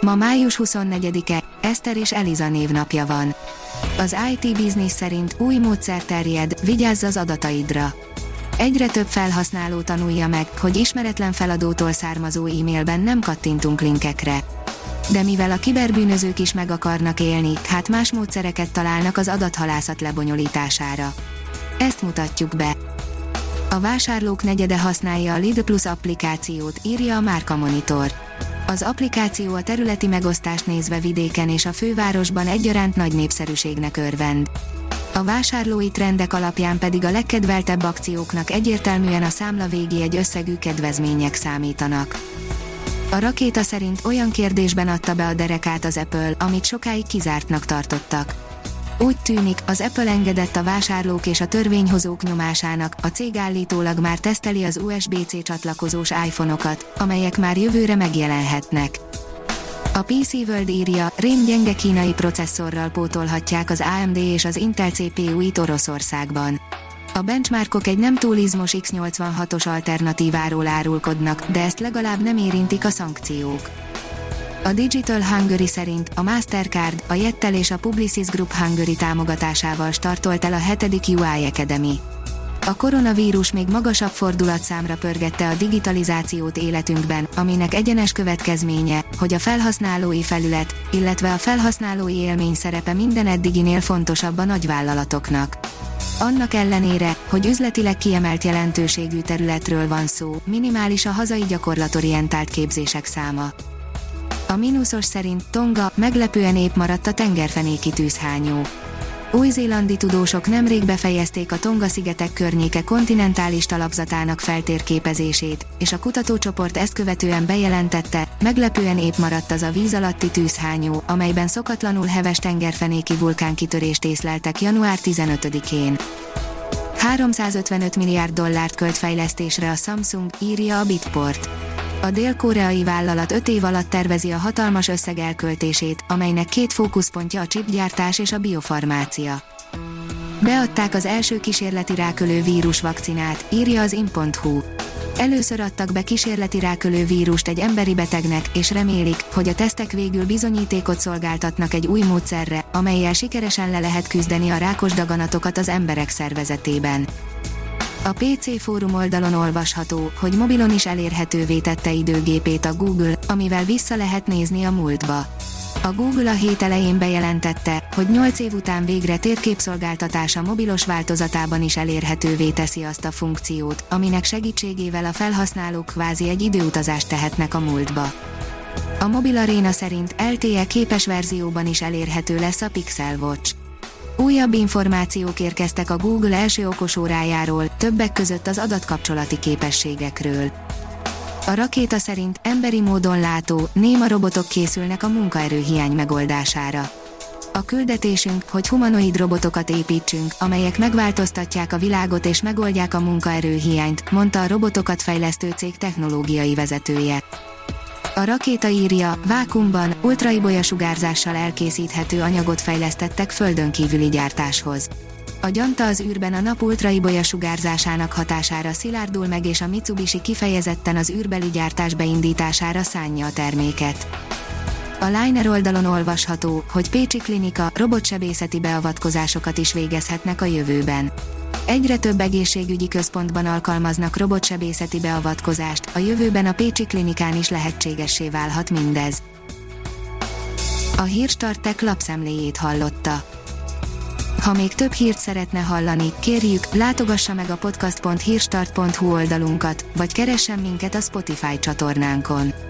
Ma május 24-e, Eszter és Eliza névnapja van. Az IT Business szerint új módszer terjed, vigyázz az adataidra. Egyre több felhasználó tanulja meg, hogy ismeretlen feladótól származó e-mailben nem kattintunk linkekre. De mivel a kiberbűnözők is meg akarnak élni, hát más módszereket találnak az adathalászat lebonyolítására. Ezt mutatjuk be. A vásárlók negyede használja a Lidl Plus applikációt, írja a Márka Monitor. Az applikáció a területi megosztást nézve vidéken és a fővárosban egyaránt nagy népszerűségnek örvend. A vásárlói trendek alapján pedig a legkedveltebb akcióknak egyértelműen a számla végi egy összegű kedvezmények számítanak. A rakéta szerint olyan kérdésben adta be a derekát az Apple, amit sokáig kizártnak tartottak. Úgy tűnik, az Apple engedett a vásárlók és a törvényhozók nyomásának, a cég állítólag már teszteli az USB-C csatlakozós iPhone-okat, amelyek már jövőre megjelenhetnek. A PC World írja, rém gyenge kínai processzorral pótolhatják az AMD és az Intel CPU-it Oroszországban. A benchmarkok egy nem túl izmos X86-os alternatíváról árulkodnak, de ezt legalább nem érintik a szankciók. A Digital Hungary szerint a Mastercard, a Jettel és a Publicis Group Hungary támogatásával startolt el a 7. UI Academy. A koronavírus még magasabb fordulatszámra pörgette a digitalizációt életünkben, aminek egyenes következménye, hogy a felhasználói felület, illetve a felhasználói élmény szerepe minden eddiginél fontosabb a nagyvállalatoknak. Annak ellenére, hogy üzletileg kiemelt jelentőségű területről van szó, minimális a hazai gyakorlatorientált képzések száma. A mínuszos szerint Tonga meglepően épp maradt a tengerfenéki tűzhányó. Új-zélandi tudósok nemrég befejezték a Tonga-szigetek környéke kontinentális talapzatának feltérképezését, és a kutatócsoport ezt követően bejelentette, meglepően épp maradt az a víz alatti tűzhányó, amelyben szokatlanul heves tengerfenéki vulkánkitörést észleltek január 15-én. 355 milliárd dollárt költ fejlesztésre a Samsung, írja a Bitport. A dél-koreai vállalat 5 év alatt tervezi a hatalmas összeg elköltését, amelynek két fókuszpontja a chipgyártás és a biofarmácia. Beadták az első kísérleti rákölő vírus vakcinát, írja az in.hu. Először adtak be kísérleti rákölő vírust egy emberi betegnek, és remélik, hogy a tesztek végül bizonyítékot szolgáltatnak egy új módszerre, amelyel sikeresen le lehet küzdeni a rákos daganatokat az emberek szervezetében. A PC fórum oldalon olvasható, hogy mobilon is elérhetővé tette időgépét a Google, amivel vissza lehet nézni a múltba. A Google a hét elején bejelentette, hogy 8 év után végre térképszolgáltatása mobilos változatában is elérhetővé teszi azt a funkciót, aminek segítségével a felhasználók kvázi egy időutazást tehetnek a múltba. A Mobil Arena szerint LTE képes verzióban is elérhető lesz a Pixel Watch. Újabb információk érkeztek a Google első okosórájáról, többek között az adatkapcsolati képességekről. A rakéta szerint emberi módon látó, néma robotok készülnek a munkaerőhiány megoldására. A küldetésünk, hogy humanoid robotokat építsünk, amelyek megváltoztatják a világot és megoldják a munkaerőhiányt, mondta a robotokat fejlesztő cég technológiai vezetője. A rakéta írja, vákumban, ultraibolya sugárzással elkészíthető anyagot fejlesztettek földön kívüli gyártáshoz. A gyanta az űrben a nap ultraibolya sugárzásának hatására szilárdul meg és a Mitsubishi kifejezetten az űrbeli gyártás beindítására szánja a terméket. A Liner oldalon olvasható, hogy Pécsi Klinika robotsebészeti beavatkozásokat is végezhetnek a jövőben. Egyre több egészségügyi központban alkalmaznak robotsebészeti beavatkozást, a jövőben a Pécsi Klinikán is lehetségessé válhat mindez. A Hírstartek lapszemléjét hallotta. Ha még több hírt szeretne hallani, kérjük, látogassa meg a podcast.hírstart.hu oldalunkat, vagy keressen minket a Spotify csatornánkon.